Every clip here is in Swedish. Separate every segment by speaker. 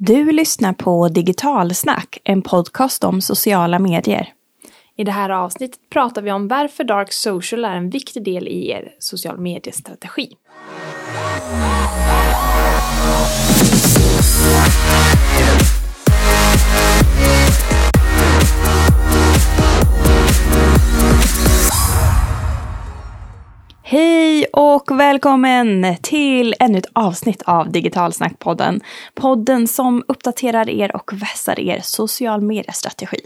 Speaker 1: Du lyssnar på Digitalsnack, en podcast om sociala medier.
Speaker 2: I det här avsnittet pratar vi om varför Dark Social är en viktig del i er social mediestrategi.
Speaker 1: Hej och välkommen till ännu ett avsnitt av Digitalsnackpodden. Podden som uppdaterar er och vässar er social media-strategi.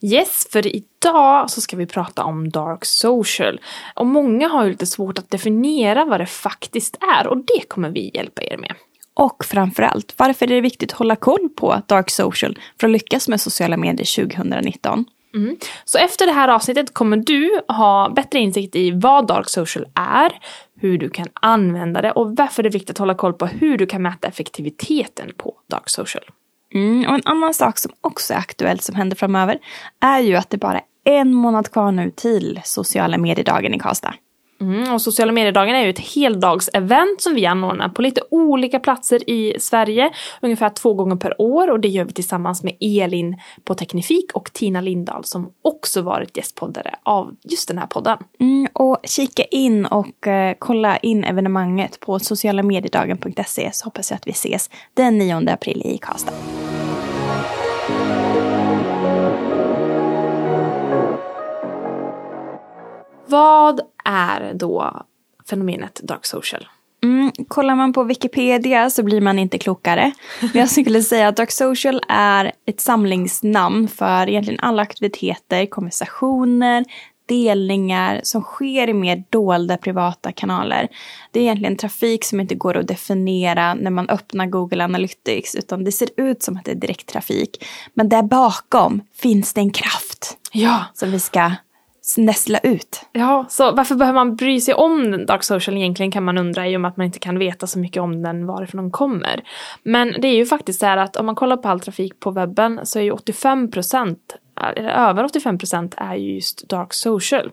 Speaker 2: Yes, för idag så ska vi prata om Dark Social. Och många har ju lite svårt att definiera vad det faktiskt är och det kommer vi hjälpa er med.
Speaker 1: Och framförallt, varför är det viktigt att hålla koll på Dark Social för att lyckas med sociala medier 2019?
Speaker 2: Mm. Så efter det här avsnittet kommer du ha bättre insikt i vad Dark Social är, hur du kan använda det och varför det är viktigt att hålla koll på hur du kan mäta effektiviteten på Dark Social.
Speaker 1: Mm, och en annan sak som också är aktuellt som händer framöver är ju att det bara är en månad kvar nu till sociala mediedagen i Karlstad.
Speaker 2: Mm, och sociala mediedagen är ju ett heldagsevent som vi anordnar på lite olika platser i Sverige. Ungefär två gånger per år och det gör vi tillsammans med Elin på Teknifik och Tina Lindahl som också varit gästpoddare av just den här podden.
Speaker 1: Mm, och kika in och eh, kolla in evenemanget på socialamediedagen.se så hoppas jag att vi ses den 9 april i Karlstad.
Speaker 2: Vad är då fenomenet dark social?
Speaker 1: Mm, kollar man på Wikipedia så blir man inte klokare. Men jag skulle säga att Dark Social är ett samlingsnamn för egentligen alla aktiviteter, konversationer, delningar som sker i mer dolda privata kanaler. Det är egentligen trafik som inte går att definiera när man öppnar Google Analytics utan det ser ut som att det är direkttrafik. Men där bakom finns det en kraft
Speaker 2: Ja,
Speaker 1: som vi ska nästla ut.
Speaker 2: Ja, så varför behöver man bry sig om Dark Social egentligen kan man undra i och med att man inte kan veta så mycket om den varifrån den kommer. Men det är ju faktiskt så här att om man kollar på all trafik på webben så är ju 85 procent, eller över 85 procent är ju just Dark Social.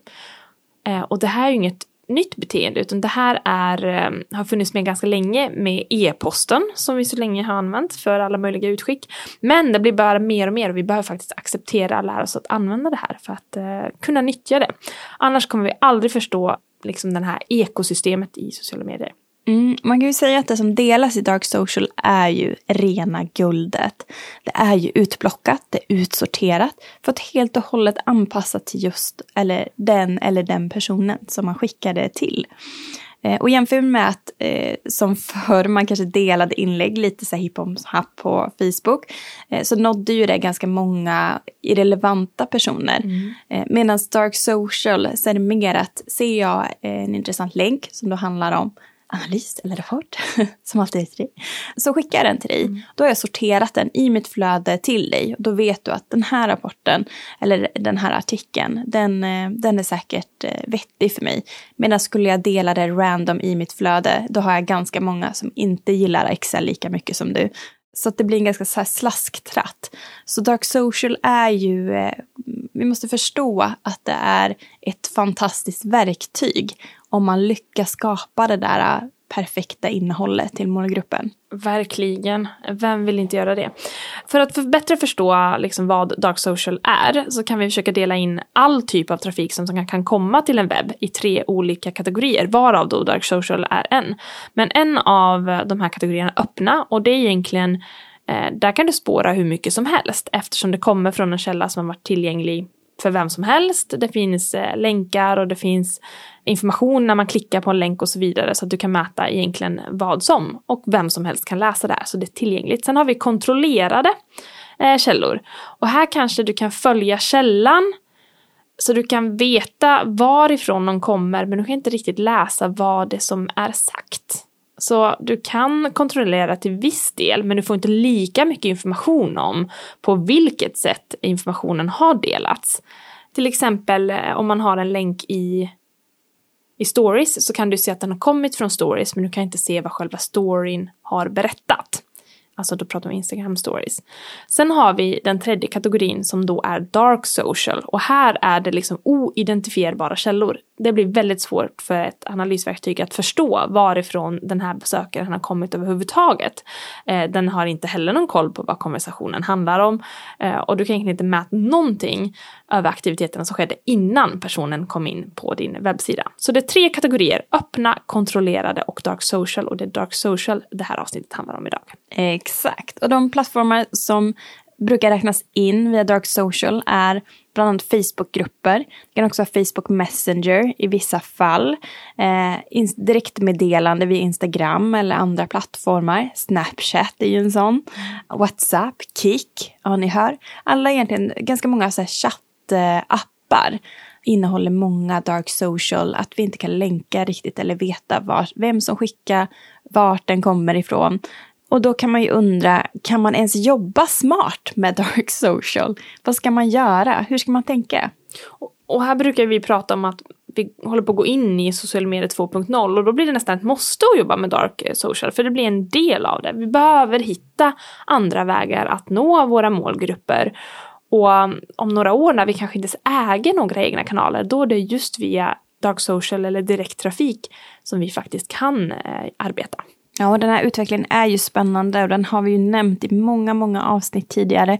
Speaker 2: Eh, och det här är ju inget nytt beteende utan det här är, ehm, har funnits med ganska länge med e-posten som vi så länge har använt för alla möjliga utskick. Men det blir bara mer och mer och vi behöver faktiskt acceptera och lära oss att använda det här för att eh, kunna nyttja det. Annars kommer vi aldrig förstå liksom den här ekosystemet i sociala medier.
Speaker 1: Mm, man kan ju säga att det som delas i Dark Social är ju rena guldet. Det är ju utblockat, det är utsorterat för att helt och hållet anpassa till just eller den eller den personen som man skickar det till. Eh, och jämför med att eh, som förr man kanske delade inlägg lite så hipp happ på Facebook eh, så nådde ju det ganska många irrelevanta personer. Mm. Eh, Medan Dark Social så är det mer att ser jag en intressant länk som då handlar om analys eller rapport, som alltid är till dig, så skickar jag den till dig. Mm. Då har jag sorterat den i mitt flöde till dig. Då vet du att den här rapporten, eller den här artikeln, den, eh, den är säkert eh, vettig för mig. Medan skulle jag dela det random i mitt flöde, då har jag ganska många som inte gillar Excel lika mycket som du. Så att det blir en ganska så här slasktratt. Så Dark Social är ju, eh, vi måste förstå att det är ett fantastiskt verktyg om man lyckas skapa det där äh, perfekta innehållet till målgruppen.
Speaker 2: Verkligen. Vem vill inte göra det? För att för bättre förstå liksom vad Dark Social är så kan vi försöka dela in all typ av trafik som kan komma till en webb i tre olika kategorier, varav då Dark Social är en. Men en av de här kategorierna är öppna och det är egentligen eh, där kan du spåra hur mycket som helst eftersom det kommer från en källa som har varit tillgänglig för vem som helst. Det finns eh, länkar och det finns information när man klickar på en länk och så vidare så att du kan mäta egentligen vad som och vem som helst kan läsa det här så det är tillgängligt. Sen har vi kontrollerade eh, källor och här kanske du kan följa källan så du kan veta varifrån de kommer men du kan inte riktigt läsa vad det som är sagt. Så du kan kontrollera till viss del men du får inte lika mycket information om på vilket sätt informationen har delats. Till exempel eh, om man har en länk i, i stories så kan du se att den har kommit från stories men du kan inte se vad själva storyn har berättat. Alltså då pratar vi Instagram stories. Sen har vi den tredje kategorin som då är dark social och här är det liksom oidentifierbara källor. Det blir väldigt svårt för ett analysverktyg att förstå varifrån den här besökaren har kommit överhuvudtaget. Eh, den har inte heller någon koll på vad konversationen handlar om eh, och du kan egentligen inte mäta någonting över aktiviteterna som skedde innan personen kom in på din webbsida. Så det är tre kategorier, öppna, kontrollerade och dark social och det är dark social det här avsnittet handlar om idag.
Speaker 1: Exakt, och de plattformar som brukar räknas in via dark social är bland annat Facebookgrupper. Det kan också vara Facebook Messenger i vissa fall. Eh, direktmeddelande via Instagram eller andra plattformar. Snapchat är ju en sån. WhatsApp, Kik, ja ni hör. Alla egentligen, ganska många så här chattappar innehåller många dark social, att vi inte kan länka riktigt eller veta var, vem som skickar, vart den kommer ifrån. Och då kan man ju undra, kan man ens jobba smart med dark social? Vad ska man göra? Hur ska man tänka?
Speaker 2: Och här brukar vi prata om att vi håller på att gå in i social media 2.0 och då blir det nästan ett måste att jobba med dark social för det blir en del av det. Vi behöver hitta andra vägar att nå våra målgrupper. Och um, om några år när vi kanske inte äger några egna kanaler, då är det just via dark social eller direkttrafik som vi faktiskt kan eh, arbeta.
Speaker 1: Ja, och den här utvecklingen är ju spännande och den har vi ju nämnt i många, många avsnitt tidigare.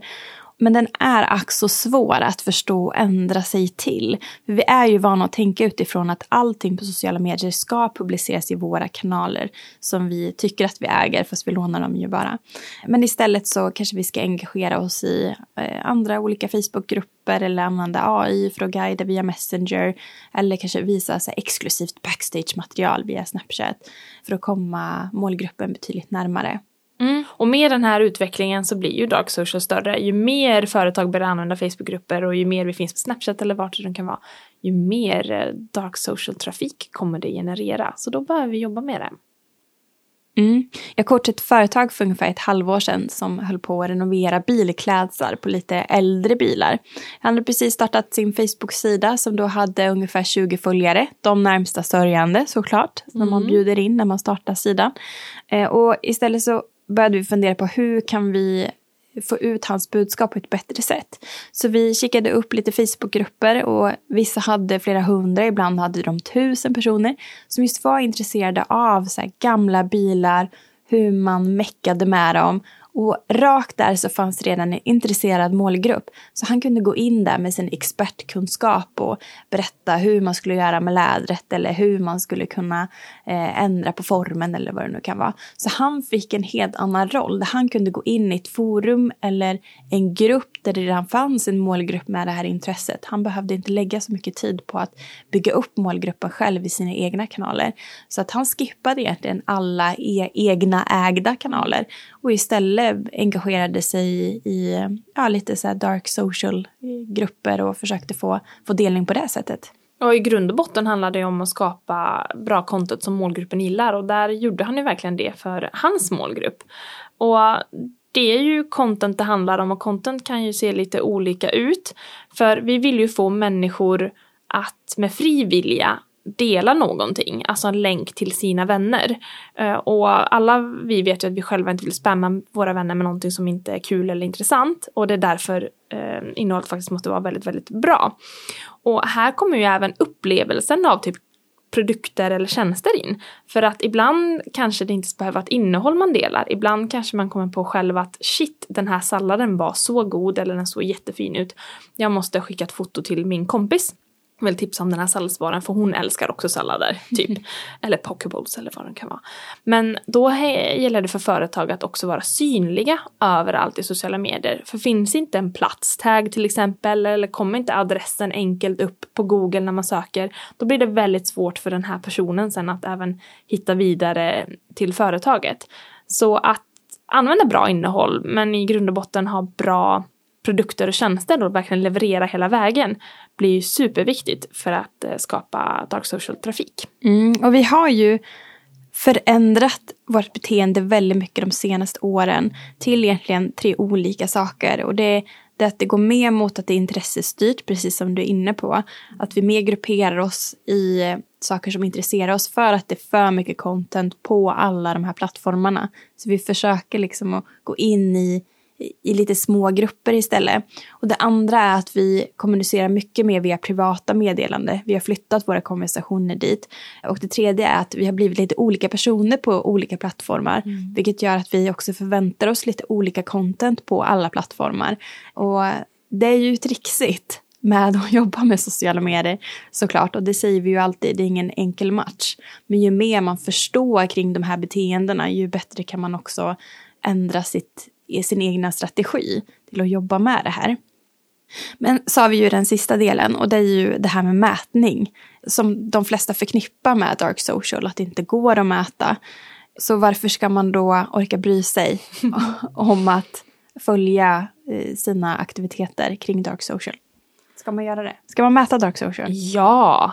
Speaker 1: Men den är ack så svår att förstå och ändra sig till. För vi är ju vana att tänka utifrån att allting på sociala medier ska publiceras i våra kanaler som vi tycker att vi äger, fast vi lånar dem ju bara. Men istället så kanske vi ska engagera oss i eh, andra olika Facebookgrupper eller använda AI för att guida via Messenger eller kanske visa så exklusivt backstage-material via Snapchat för att komma målgruppen betydligt närmare.
Speaker 2: Mm. Och med den här utvecklingen så blir ju dark social större. Ju mer företag börjar använda Facebookgrupper och ju mer vi finns på Snapchat eller vart det kan vara, ju mer eh, dark social-trafik kommer det generera. Så då behöver vi jobba med det.
Speaker 1: Mm. Jag coachade ett företag för ungefär ett halvår sedan som höll på att renovera bilklädsar på lite äldre bilar. Han hade precis startat sin Facebook-sida som då hade ungefär 20 följare. De närmsta sörjande såklart, som mm. man bjuder in när man startar sidan. Eh, och istället så började vi fundera på hur kan vi få ut hans budskap på ett bättre sätt. Så vi kikade upp lite Facebookgrupper och vissa hade flera hundra, ibland hade de tusen personer som just var intresserade av så gamla bilar, hur man meckade med dem och rakt där så fanns redan en intresserad målgrupp. Så han kunde gå in där med sin expertkunskap och berätta hur man skulle göra med lädret eller hur man skulle kunna eh, ändra på formen eller vad det nu kan vara. Så han fick en helt annan roll där han kunde gå in i ett forum eller en grupp där det redan fanns en målgrupp med det här intresset. Han behövde inte lägga så mycket tid på att bygga upp målgruppen själv i sina egna kanaler. Så att han skippade egentligen alla e egna ägda kanaler och istället engagerade sig i ja, lite så dark social grupper och försökte få, få delning på det sättet.
Speaker 2: Och i grund och botten handlar det om att skapa bra content som målgruppen gillar och där gjorde han ju verkligen det för hans målgrupp. Och det är ju content det handlar om och content kan ju se lite olika ut. För vi vill ju få människor att med fri vilja dela någonting, alltså en länk till sina vänner. Eh, och alla vi vet ju att vi själva inte vill spamma våra vänner med någonting som inte är kul eller intressant och det är därför eh, innehållet faktiskt måste vara väldigt, väldigt bra. Och här kommer ju även upplevelsen av typ produkter eller tjänster in. För att ibland kanske det inte behöver vara ett innehåll man delar. Ibland kanske man kommer på själv att shit, den här salladen var så god eller den såg jättefin ut. Jag måste skicka ett foto till min kompis vill tipsa om den här salladsbaren för hon älskar också sallader. Typ. eller pokeballs eller vad det kan vara. Men då gäller det för företag att också vara synliga överallt i sociala medier. För finns inte en platstag till exempel eller kommer inte adressen enkelt upp på Google när man söker. Då blir det väldigt svårt för den här personen sen att även hitta vidare till företaget. Så att använda bra innehåll men i grund och botten ha bra produkter och tjänster och verkligen leverera hela vägen blir ju superviktigt för att eh, skapa dark social-trafik.
Speaker 1: Mm, och vi har ju förändrat vårt beteende väldigt mycket de senaste åren till egentligen tre olika saker. Och det det är att det går mer mot att det är intressestyrt, precis som du är inne på. Att vi mer grupperar oss i eh, saker som intresserar oss för att det är för mycket content på alla de här plattformarna. Så vi försöker liksom att gå in i i lite små grupper istället. Och det andra är att vi kommunicerar mycket mer via privata meddelande. Vi har flyttat våra konversationer dit. Och det tredje är att vi har blivit lite olika personer på olika plattformar. Mm. Vilket gör att vi också förväntar oss lite olika content på alla plattformar. Och det är ju trixigt med att jobba med sociala medier såklart. Och det säger vi ju alltid, det är ingen enkel match. Men ju mer man förstår kring de här beteendena, ju bättre kan man också ändra sitt sin egna strategi till att jobba med det här. Men så har vi ju den sista delen och det är ju det här med mätning. Som de flesta förknippar med dark social, att det inte går att mäta. Så varför ska man då orka bry sig om att följa eh, sina aktiviteter kring dark social? Ska man göra det? Ska man mäta dark social?
Speaker 2: Ja,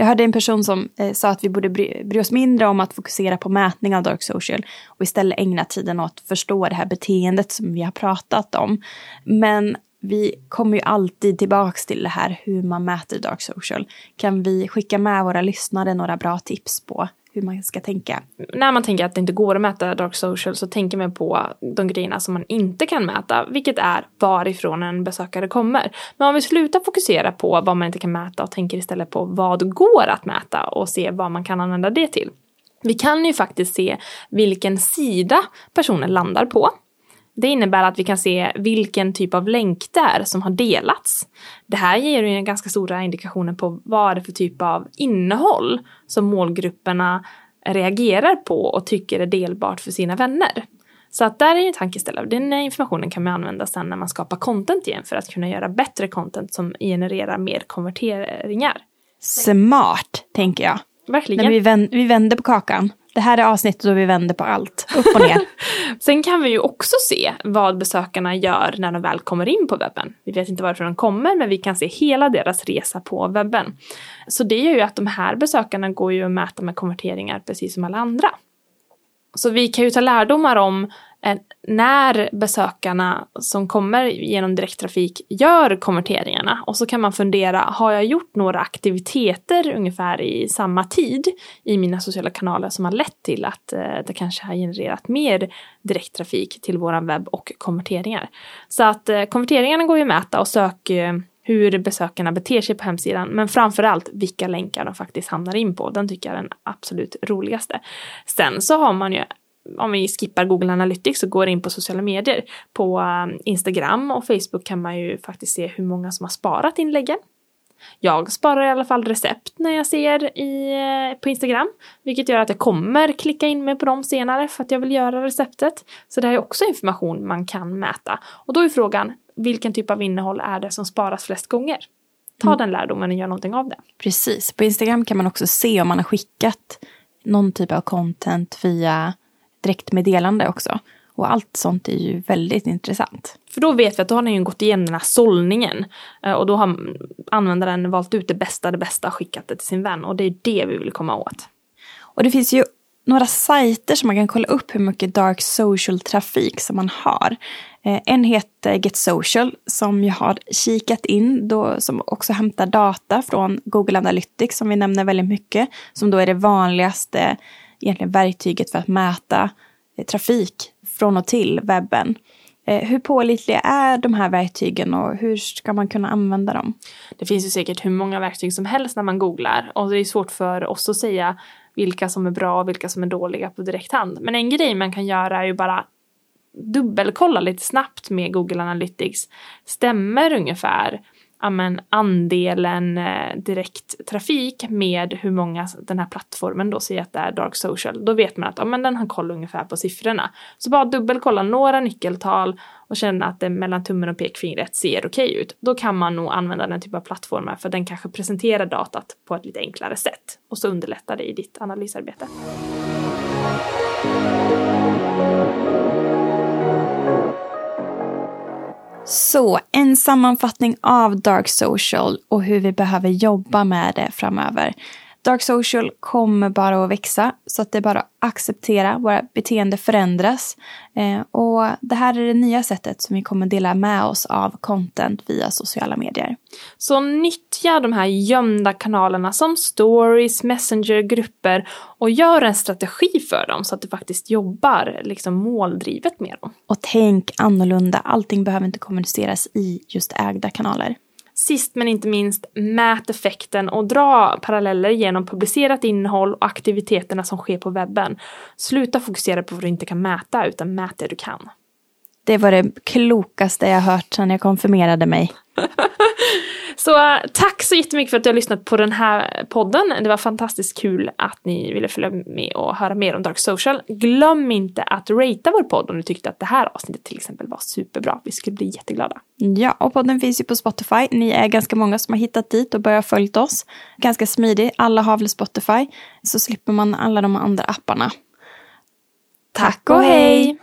Speaker 1: jag hörde en person som eh, sa att vi borde bry, bry, oss mindre om att fokusera på mätning av dark social och istället ägna tiden åt att förstå det här beteendet som vi har pratat om. Men vi kommer ju alltid tillbaks till det här hur man mäter dark social. Kan vi skicka med våra lyssnare några bra tips på hur man ska tänka.
Speaker 2: När man tänker att det inte går att mäta dark social så tänker man på de grejerna som man inte kan mäta, vilket är varifrån en besökare kommer. Men om vi slutar fokusera på vad man inte kan mäta och tänker istället på vad går att mäta och se vad man kan använda det till. Vi kan ju faktiskt se vilken sida personen landar på. Det innebär att vi kan se vilken typ av länk det är som har delats. Det här ger ju ganska stora indikationer på vad det är för typ av innehåll som målgrupperna reagerar på och tycker är delbart för sina vänner. Så att där är ju en tankeställare. Den informationen kan man använda sen när man skapar content igen för att kunna göra bättre content som genererar mer konverteringar.
Speaker 1: Smart, tänker jag.
Speaker 2: Verkligen.
Speaker 1: När vi, vänder, vi vänder på kakan. Det här är avsnittet då vi vänder på allt, upp och ner.
Speaker 2: Sen kan vi ju också se vad besökarna gör när de väl kommer in på webben. Vi vet inte varför de kommer, men vi kan se hela deras resa på webben. Så det gör ju att de här besökarna går ju att mäta med konverteringar precis som alla andra. Så vi kan ju ta lärdomar om eh, när besökarna som kommer genom direkttrafik gör konverteringarna och så kan man fundera, har jag gjort några aktiviteter ungefär i samma tid i mina sociala kanaler som har lett till att eh, det kanske har genererat mer direkttrafik till våran webb och konverteringar. Så att eh, konverteringarna går ju att mäta och sök hur besökarna beter sig på hemsidan, men framförallt vilka länkar de faktiskt hamnar in på. Den tycker jag är den absolut roligaste. Sen så har man ju om vi skippar Google Analytics och går in på sociala medier. På um, Instagram och Facebook kan man ju faktiskt se hur många som har sparat inläggen. Jag sparar i alla fall recept när jag ser i, eh, på Instagram, vilket gör att jag kommer klicka in mig på dem senare för att jag vill göra receptet. Så det här är också information man kan mäta. Och då är frågan, vilken typ av innehåll är det som sparas flest gånger? Ta mm. den lärdomen och gör någonting av det.
Speaker 1: Precis, på Instagram kan man också se om man har skickat någon typ av content via direktmeddelande också. Och allt sånt är ju väldigt intressant.
Speaker 2: För då vet vi att då har ni ju gått igenom den här sållningen. Eh, och då har användaren valt ut det bästa, det bästa och skickat det till sin vän. Och det är det vi vill komma åt.
Speaker 1: Och det finns ju några sajter som man kan kolla upp hur mycket dark social-trafik som man har. Eh, en heter Get Social som jag har kikat in, då, som också hämtar data från Google Analytics som vi nämner väldigt mycket. Som då är det vanligaste egentligen verktyget för att mäta eh, trafik från och till webben. Eh, hur pålitliga är de här verktygen och hur ska man kunna använda dem?
Speaker 2: Det finns ju säkert hur många verktyg som helst när man googlar och det är svårt för oss att säga vilka som är bra och vilka som är dåliga på direkt hand. Men en grej man kan göra är ju bara dubbelkolla lite snabbt med Google Analytics. Stämmer ungefär amen, andelen eh, direkttrafik med hur många den här plattformen då säger att det är dark social. Då vet man att amen, den har koll ungefär på siffrorna. Så bara dubbelkolla några nyckeltal och känna att det mellan tummen och pekfingret ser okej okay ut. Då kan man nog använda den typen av plattformar för den kanske presenterar datat på ett lite enklare sätt och så underlättar det i ditt analysarbete.
Speaker 1: Så en sammanfattning av Dark Social och hur vi behöver jobba med det framöver. Dark social kommer bara att växa så att det är bara att acceptera, våra beteende förändras. Eh, och det här är det nya sättet som vi kommer dela med oss av content via sociala medier.
Speaker 2: Så nyttja de här gömda kanalerna som stories, messenger, grupper och gör en strategi för dem så att du faktiskt jobbar liksom måldrivet med dem.
Speaker 1: Och tänk annorlunda, allting behöver inte kommuniceras i just ägda kanaler.
Speaker 2: Sist men inte minst, mät effekten och dra paralleller genom publicerat innehåll och aktiviteterna som sker på webben. Sluta fokusera på vad du inte kan mäta, utan mät det du kan.
Speaker 1: Det var det klokaste jag hört sedan jag konfirmerade mig.
Speaker 2: Så uh, tack så jättemycket för att du har lyssnat på den här podden. Det var fantastiskt kul att ni ville följa med och höra mer om Dark Social. Glöm inte att ratea vår podd om du tyckte att det här avsnittet till exempel var superbra. Vi skulle bli jätteglada.
Speaker 1: Ja, och podden finns ju på Spotify. Ni är ganska många som har hittat dit och börjat följt oss. Ganska smidig. Alla har väl Spotify. Så slipper man alla de andra apparna.
Speaker 2: Tack och hej!